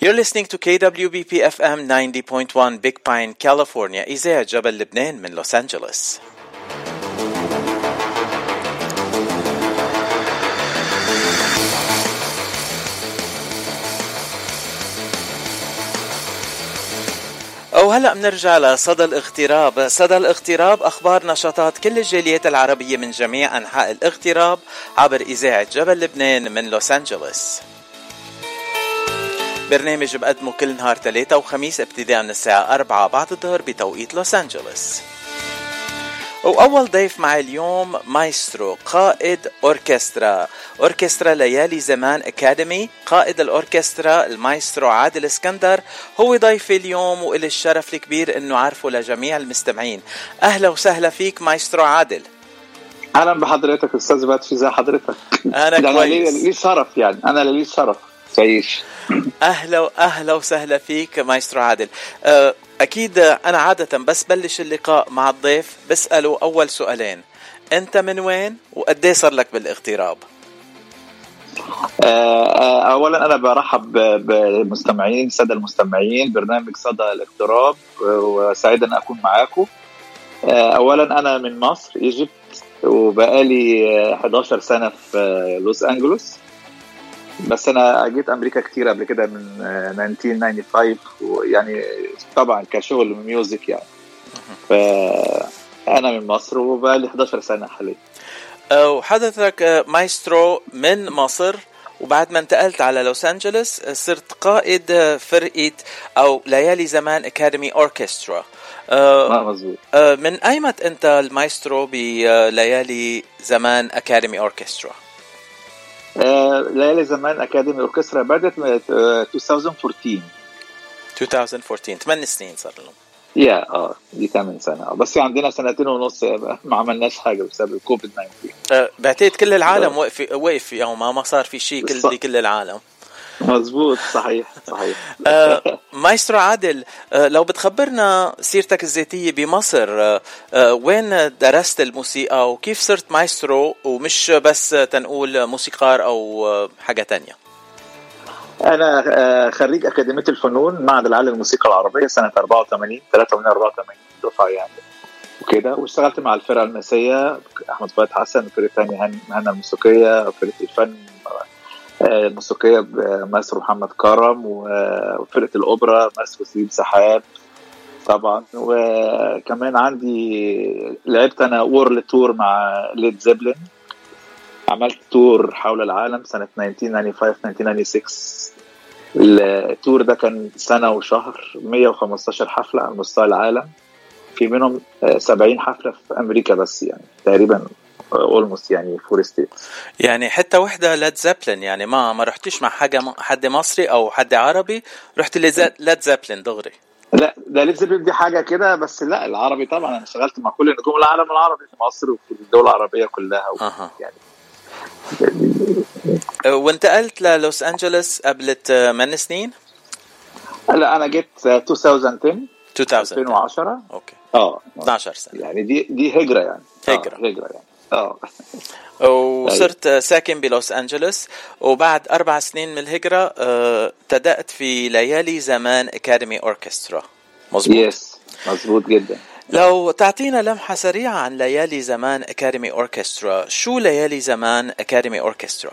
You're listening to KWBP FM 90.1 Big Pine, California. إذاعة جبل لبنان من لوس أنجلوس. وهلا بنرجع لصدى الاغتراب، صدى الاغتراب أخبار نشاطات كل الجاليات العربية من جميع أنحاء الاغتراب عبر إذاعة جبل لبنان من لوس انجلوس. برنامج بقدمه كل نهار ثلاثة وخميس ابتداء من الساعة أربعة بعد الظهر بتوقيت لوس أنجلوس. وأول ضيف معي اليوم مايسترو قائد أوركسترا. أوركسترا ليالي زمان أكاديمي. قائد الأوركسترا المايسترو عادل إسكندر. هو ضيفي اليوم وإلي الشرف الكبير أنه عارفه لجميع المستمعين. أهلا وسهلا فيك مايسترو عادل. أهلا بحضرتك أستاذ باتشي ازي حضرتك. أنا ده كويس. لي لي شرف يعني. أنا لي شرف. تعيش أهلا أهلا وسهلا فيك مايسترو عادل. أه، أكيد أنا عادة بس بلش اللقاء مع الضيف بسأله أول سؤالين. أنت من وين وقديه صار لك بالاغتراب؟ آه، آه، اولا أنا برحب بالمستمعين الساده المستمعين برنامج صدى الاغتراب وسعيد أن أكون معاكم. اولا أنا من مصر Egypt وبقالي آه، 11 سنة في لوس أنجلوس. بس أنا جيت أمريكا كتير قبل كده من آه، 1995 ويعني طبعا كشغل music يعني. فأنا من مصر وبقالي 11 سنة حاليا. أه، وحضرتك أه، مايسترو من مصر وبعد ما انتقلت على لوس أنجلوس أه، صرت قائد فرقة أو ليالي زمان اكاديمي اوركسترا ما مظبوط. من أيمت أنت المايسترو بليالي زمان اكاديمي اوركسترا آه، ليالي زمان أكاديمي أوركسترا بدأت من آه، 2014 2014 8 سنين صار لهم. يا آه دي 8 سنة. آه، بس عندنا سنتين ونص آه، ما عملناش حاجة بسبب الكوفيد 19 أه، بعتقد كل العالم وقف وقف يومها ما صار في شيء كل. بكل العالم. مظبوط صحيح صحيح. أه، مايسترو عادل أه، لو بتخبرنا سيرتك الذاتية بمصر أه، وين درست الموسيقى وكيف صرت مايسترو ومش بس تنقول موسيقار أو حاجة تانية؟ أنا آه، خريج أكاديمية الفنون معهد العالي للموسيقى العربية سنة 84 83 84 دفعة يعني. وكده. واشتغلت مع الفرقة الماسية أحمد فؤاد حسن وفرقة ثانية هن- هنا الموسيقيه وفرقة الفن آه، الموسيقية ماسترو محمد كرم وفرقة الأوبرا ماسترو سليم سحاب طبعا. وكمان عندي لعبت أنا world tour مع Led Zeppelin عملت tour حول العالم سنة 1995 1996 ال tour ده كان سنة وشهر 115 حفلة على مستوى العالم. في منهم آه، 70 حفلة في أمريكا بس يعني تقريبا almost يعني four state يعني حتى وحدة Led Zeppelin يعني ما ما رحتيش مع حاجة حد مصري أو حد عربي رحت Led Zeppelin دغري. لا ده Led Zeppelin دي حاجة كده بس لا العربي طبعا أنا اشتغلت مع كل نجوم العالم العربي في مصر وفي الدول العربية كلها يعني. أه، وانتقلت للوس أنجلوس قبل من سنين؟ لا أنا جيت آه، 2010 2000 2010 okay. آه. 12 سنة. يعني دي دي هجرة يعني. آه، هجرة. هجرة يعني. آه. وصرت ساكن بلوس أنجلوس وبعد أربع سنين من الهجرة أه، ابتدأت في ليالي زمان أكاديمي أوركسترا. مظبوط؟ yes مظبوط جدا. لو تعطينا لمحة سريعة عن ليالي زمان أكاديمي أوركسترا شو ليالي زمان أكاديمي أوركسترا؟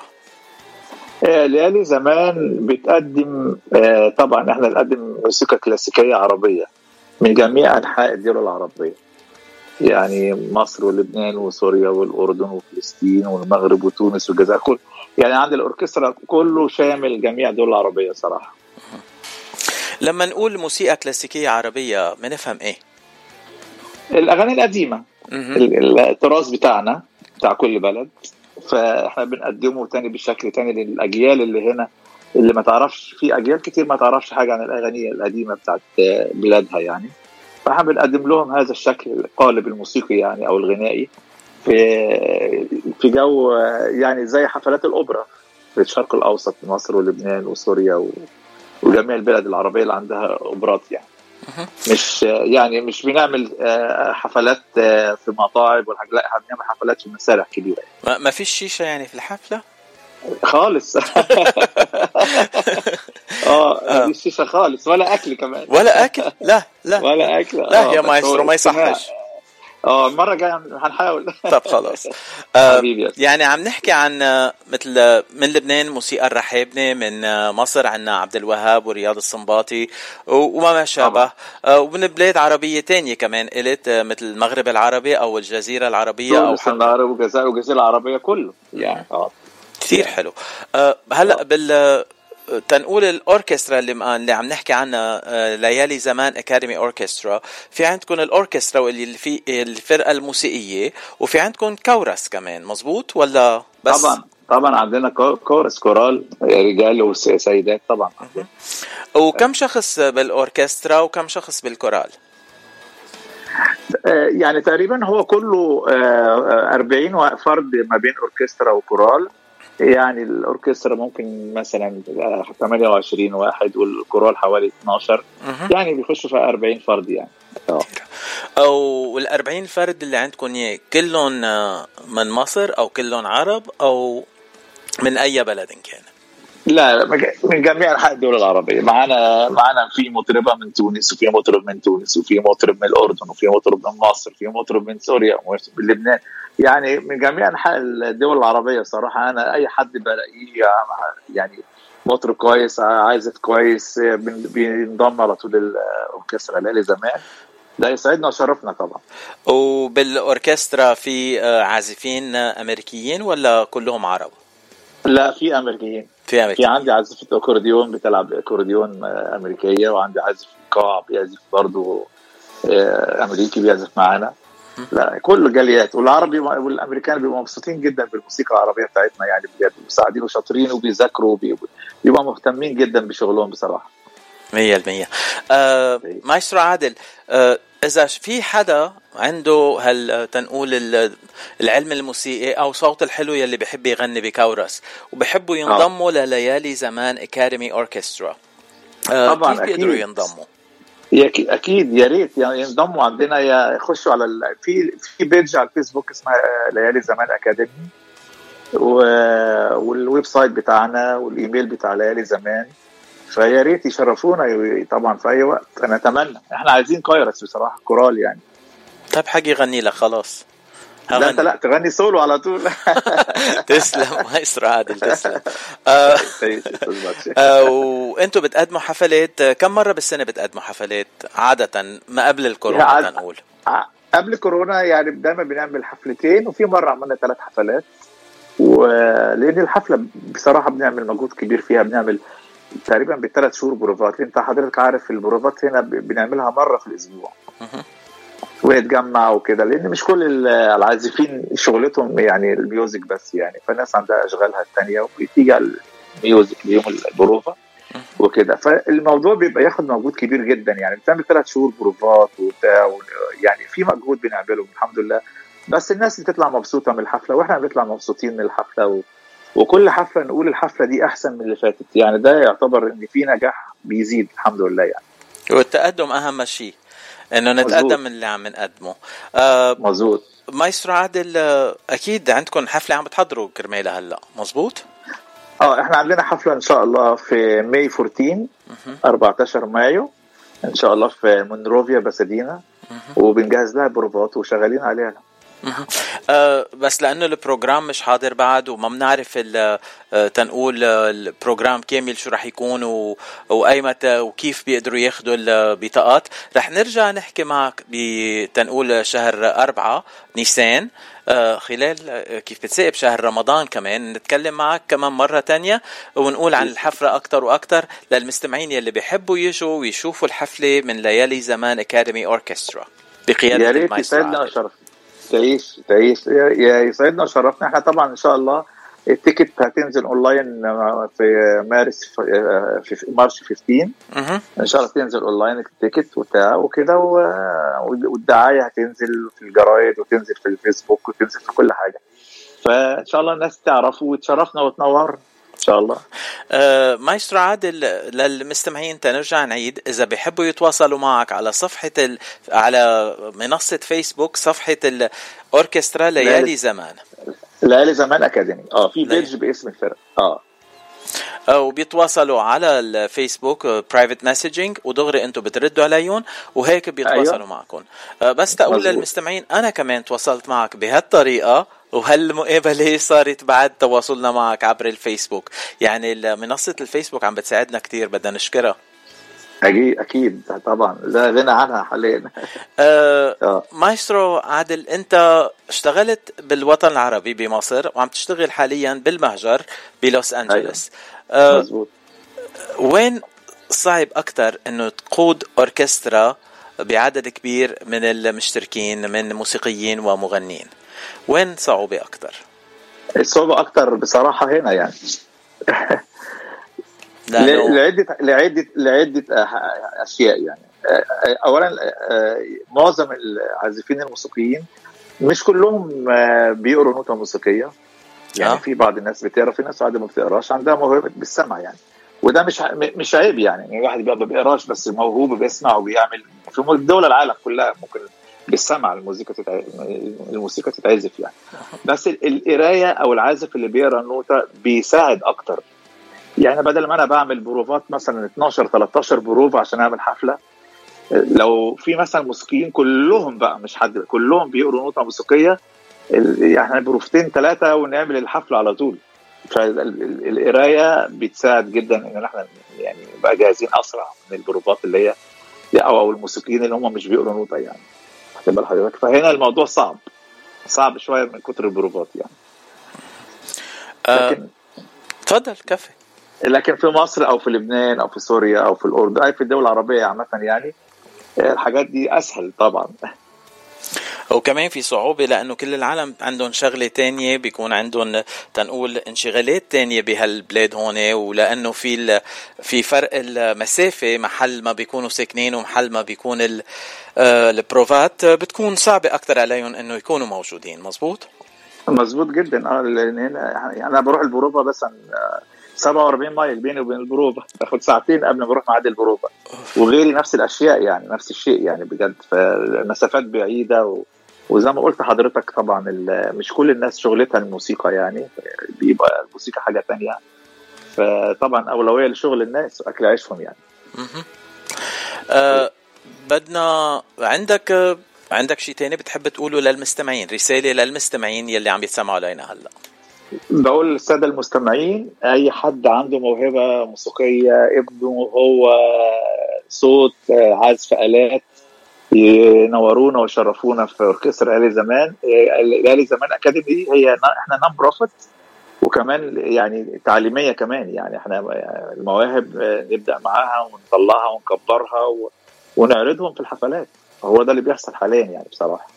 آه، ليالي زمان بتقدم آه، طبعا إحنا بنقدم موسيقى كلاسيكية عربية من جميع أنحاء الدول العربية. يعني مصر ولبنان وسوريا والأردن وفلسطين والمغرب وتونس والجزائر كل يعني عند الأوركسترا كله شامل جميع الدول العربية صراحة. لما نقول موسيقى كلاسيكية عربية بنفهم إيه؟ الأغاني القديمة التراث بتاعنا بتاع كل بلد فإحنا بنقدمه تاني بشكل تاني للأجيال اللي هنا اللي ما تعرفش في أجيال كتير ما تعرفش حاجة عن الأغاني القديمة بتاعت بلادها يعني. فاحنا بنقدم لهم هذا الشكل القالب الموسيقي يعني أو الغنائي في في جو يعني زي حفلات الأوبرا في الشرق الأوسط مصر ولبنان وسوريا و- وجميع البلاد العربية اللي عندها أوبرات يعني. مش يعني مش بنعمل آه، حفلات آه، في مطاعم والحاجات لا إحنا بنعمل حفلات في مسارح كبيرة. ما ما فيش شيشة يعني في الحفلة؟ خالص. آه الشيشه خالص ولا أكل كمان. ولا أكل؟ لا لا. ولا أكل. لا يا مايسترو ما يصحش. آه المره الجايه هنحاول طب خلاص. آه يعني عم نحكي عن مثل من لبنان موسيقى الرحابنه من مصر عندنا عبد الوهاب ورياض الصنباطي وما ما شابه. آه ومن بلاد عربية تانية كمان قلت مثل المغرب العربي أو الجزيرة العربية أو العرب والجزائر والجزيرة العربية كله يعني آه. كثير حلو. آه هلأ بال تنقول الأوركسترا اللي اللي عم نحكي عنها آه، ليالي زمان اكاديمي اوركسترا في عندكم الأوركسترا واللي في الفرقة الموسيقية وفي عندكم كورس كمان مزبوط ولا بس؟ طبعا طبعا عندنا كورس كورال رجال وسيدات طبعا. وكم شخص بالأوركسترا وكم شخص بالكورال؟ آه، يعني تقريبا هو كله 40 آه، فرد ما بين أوركسترا وكورال. يعني الأوركسترا ممكن مثلا 28 واحد والكورال حوالي 12 يعني بيخشوا في 40 فرد يعني. آه. أو ال 40 فرد اللي عندكم كلهم آه، من مصر أو كلهم عرب أو من أي بلد كان. لا من جميع أنحاء الدول العربية. معانا معانا في مطربة من تونس وفي مطرب من تونس وفي مطرب من الأردن وفي مطرب من مصر وفي مطرب من سوريا ومن لبنان. يعني من جميع أنحاء الدول العربية صراحة أنا أي حد بلاقيه يعني مطرب كويس عازف كويس بينضم على طول الاوركسترا ليالي زمان ده يسعدنا وشرفنا طبعا. وبالأوركسترا في عازفين أمريكيين ولا كلهم عرب؟ لا في أمريكيين. في أمريكا في عندي عازف أكورديون بتلعب أكورديون أمريكية وعندي عازف قاع بيعزف برضه آه، أمريكي بيعزف معانا. لا كل جاليات. والعربي والأمريكان بيبقوا مبسوطين جدا بالموسيقى العربية بتاعتنا يعني بجد. مساعدين وشاطرين وبيذاكروا بيبقوا مهتمين جدا بشغلهم بصراحة. 100% آه مايسترو عادل آه إذا في حدا عنده هلق تنقول العلم الموسيقي أو صوت الحلو يلي بحب يغني بكورس وبحبوا ينضموا آه. لليالي زمان academy أوركسترا آه طبعا كيف بيقدروا ينضموا؟ أكيد يا ريت يعني ينضموا عندنا. يا يخشوا على ال... في في page على الفيسبوك اسمها ليالي زمان academy و... وال website بتاعنا والإيميل بتاع ليالي زمان. فيا ريت يشرفونا طبعا في أي وقت. أنا أتمنى. إحنا عايزين كايرس بصراحة كورال يعني. طيب حق يغني لك خلاص. لا أنت لا تغني سولو على طول. تسلم مايسترو عادل تسلم. آه, آه وأنتم بتقدموا حفلات كم مرة بالسنة بتقدموا حفلات؟ عادة ما قبل الكورونا نقول. قبل كورونا يعني دايما بنعمل حفلتين وفي مرة عملنا ثلاث حفلات. ولأن الحفلة بصراحة بنعمل مجهود كبير فيها بنعمل تقريبا بالثلاث شهور بروفات. أنت حضرتك عارف البروفات هنا بنعملها مرة في الأسبوع. ونتجمع وكده لأن مش كل العازفين شغلتهم يعني الميوزك بس يعني فالناس عندها أشغالها الثانية وبتيجي ال music ليوم البروفه وكده. فالموضوع بيبقى ياخد مجهود كبير جدا يعني بتعمل ثلاث شهور بروفات وبتاع يعني في مجهود بنعمله الحمد لله. بس الناس بتطلع مبسوطة من الحفلة وإحنا بنطلع مبسوطين من الحفلة و... وكل حفلة نقول الحفلة دي أحسن من اللي فاتت. يعني ده يعتبر إن في نجاح بيزيد الحمد لله يعني. والتقدم أهم شيء. إنه نتقدم من اللي عم نقدمه. آه مزبوط مايسترو عادل آه، أكيد عندكم حفلة عم بتحضروا كرمالها هلأ مزبوط آه إحنا عندنا حفلة إن شاء الله في May 14 14 مايو إن شاء الله في مونروفيا باسادينا وبنجهز لها بروفات وشغالين عليها. بس لأنه ال program مش حاضر بعد وما بنعرف أه، تنقول ال program كامل شو رح يكون وأي متى وكيف بيقدروا ياخذوا البطاقات رح نرجع نحكي معك بتنقول شهر أربعة نيسان. أه خلال أه، كيف بتصادف شهر رمضان كمان نتكلم معك كمان مرة تانية ونقول عن الحفلة أكتر وأكتر للمستمعين يلي بيحبوا يجوا ويشوفوا الحفلة من ليالي زمان academy أوركسترا بقيادة يا ريت يسعدنا وشرف تعيش تعيش. يا يسعدنا وشرفنا إحنا طبعا إن شاء الله ال ticket هتنزل أونلاين في مارس في March 15 إن شاء الله تنزل online ال ticket وبتاع وكده والدعاية هتنزل في الجرايد وتنزل في الفيسبوك وتنزل في كل حاجة. فإن شاء الله الناس تعرفوا وتشرفنا وتنورنا إن شاء الله. آه مايسترو عادل للمستمعين تنرجع نعيد. إذا بيحبوا يتواصلوا معك على صفحة ال... على منصة فيسبوك صفحة الأوركسترا ليالي زمان. ليالي زمان academy. آه في page باسم الفرقة. آه. وبيتواصلوا على الفيسبوك private messaging ودغري أنتم بتردوا عليهم وهيك بيتواصلوا أيوة. معكم. بس تقول للمستمعين أنا كمان تواصلت معك بهالطريقة. وهالمقابلة صارت بعد تواصلنا معك عبر الفيسبوك يعني منصة الفيسبوك عم بتساعدنا كتير بدنا نشكرها أكيد أكيد طبعا لا غنى عنها حاليا آه, آه. مايسترو عادل أنت اشتغلت بالوطن العربي بمصر وعم تشتغل حاليا بالمهجر بلوس أنجلوس أيوة. آه مزبوط. وين صعب أكثر إنه تقود أوركسترا بعدد كبير من المشتركين من موسيقيين ومغنيين وين صعوبة أكثر؟ الصعوبة أكثر بصراحة هنا يعني. لعدة لعدة لعدة أشياء يعني. أولا معظم العازفين الموسيقيين مش كلهم بيقروا نوتة موسيقية. يعني آه. في بعض الناس بتقرا في ناس عادة ما بتقراش عندها موهبة بالسمع يعني. وده مش مش عيب يعني الواحد بيبقى ما بيقراش بس موهوب بيسمع وبيعمل. في دول العالم كلها ممكن بالسمع الموسيقى تتع... الموسيقى تتعزف يعني. بس القراية أو العازف اللي بيقرأ النوتة بيساعد أكتر. يعني بدل ما أنا بعمل بروفات مثلا 12 13 بروف عشان أعمل حفلة لو في مثلا موسيقيين كلهم بقى مش حد كلهم بيقروا نوتة موسيقية يعني بروفتين ثلاثة ونعمل الحفلة على طول. فالقرايه بتساعد جدا إن إحنا يعني نبقى جاهزين أسرع من البروفات اللي هي أو الموسيقيين اللي هم مش بيقروا نوتة يعني. واخد بال حضرتك. فهنا الموضوع صعب. صعب شوية من كتر البروفات يعني. آه، لكن تفضل كفي. لكن في مصر أو في لبنان أو في سوريا أو في الأردن أي في الدول العربية عامة يعني الحاجات دي أسهل طبعا. وكمان في صعوبة لأنه كل العالم عندهم شغلة تانية بيكون عندهم تنقول انشغالات تانية بهالبلاد هون ولأنه في في فرق المسافة محل ما بيكونوا ساكنين ومحل ما بيكون آه، البروفات بتكون صعبة أكثر عليهم إنه يكونوا موجودين. مزبوط؟ مزبوط جدا. آه لأن هنا يعني أنا بروح البروفة بس 47 مايل بيني وبين البروفة. باخد ساعتين قبل ما أروح ميعاد البروفة. وغيري نفس الأشياء يعني نفس الشيء يعني بجد. فالمسافات بعيدة و... وزي ما قلت حضرتك طبعا مش كل الناس شغلتها الموسيقى يعني بيبقى الموسيقى حاجة تانية. فطبعا أولوية لشغل الناس واكل عيشهم يعني. أه بدنا عندك عندك شيء تاني بتحب تقوله للمستمعين؟ رسالة للمستمعين يلي عم يتسمعوا علينا هلأ. بقول للسادة المستمعين أي حد عنده موهبة موسيقية ابنه هو صوت عزف الات ينورونا ويشرفونا في أوركسترا ليالي زمان. ليالي زمان academy هي إحنا non profit وكمان يعني تعليمية كمان. يعني إحنا المواهب نبدأ معاها ونطلعها ونكبرها ونعرضهم في الحفلات. هو ده اللي بيحصل حاليا يعني بصراحة.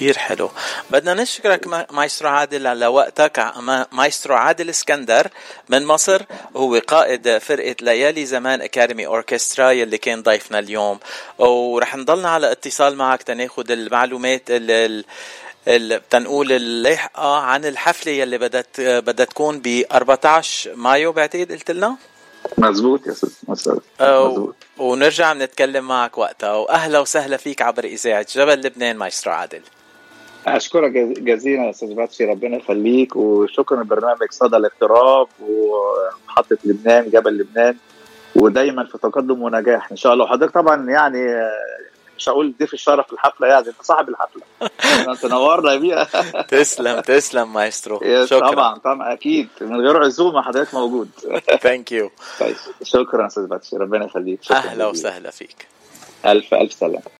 كتير حلو. بدنا نشكرك مايسترو عادل على وقتك. مايسترو عادل اسكندر من مصر هو قائد فرقة ليالي زمان academy أوركسترا يلي كان ضيفنا اليوم. ورح نضلنا على اتصال معك تناخد المعلومات اللي تنقول اللاحقة عن الحفلة يلي بدت بدها تكون ب 14 مايو بعتقد قلت لنا؟ مزبوط يا أستاذ مزبوط ونرجع نتكلم معك وقتها. وأهلا وسهلا فيك عبر إذاعة جبل لبنان مايسترو عادل. أشكرك جزيلا أستاذ باتشي ربنا يخليك وشكرا لبرنامج صدى الاغتراب ومحطة لبنان جبل لبنان ودايما في تقدم ونجاح إن شاء الله. وحضرتك طبعا يعني مش هقول ضيف الشرف الحفلة يعني أنت صاحب الحفلة. انت نورنا بيها. تسلم تسلم مايسترو. شكرا. طبعا طبعا أكيد. من غير عزومة حضرتك موجود. thank you طيب شكرا أستاذ باتشي ربنا يخليك. أهلا وسهلا فيك. ألف ألف سلامة.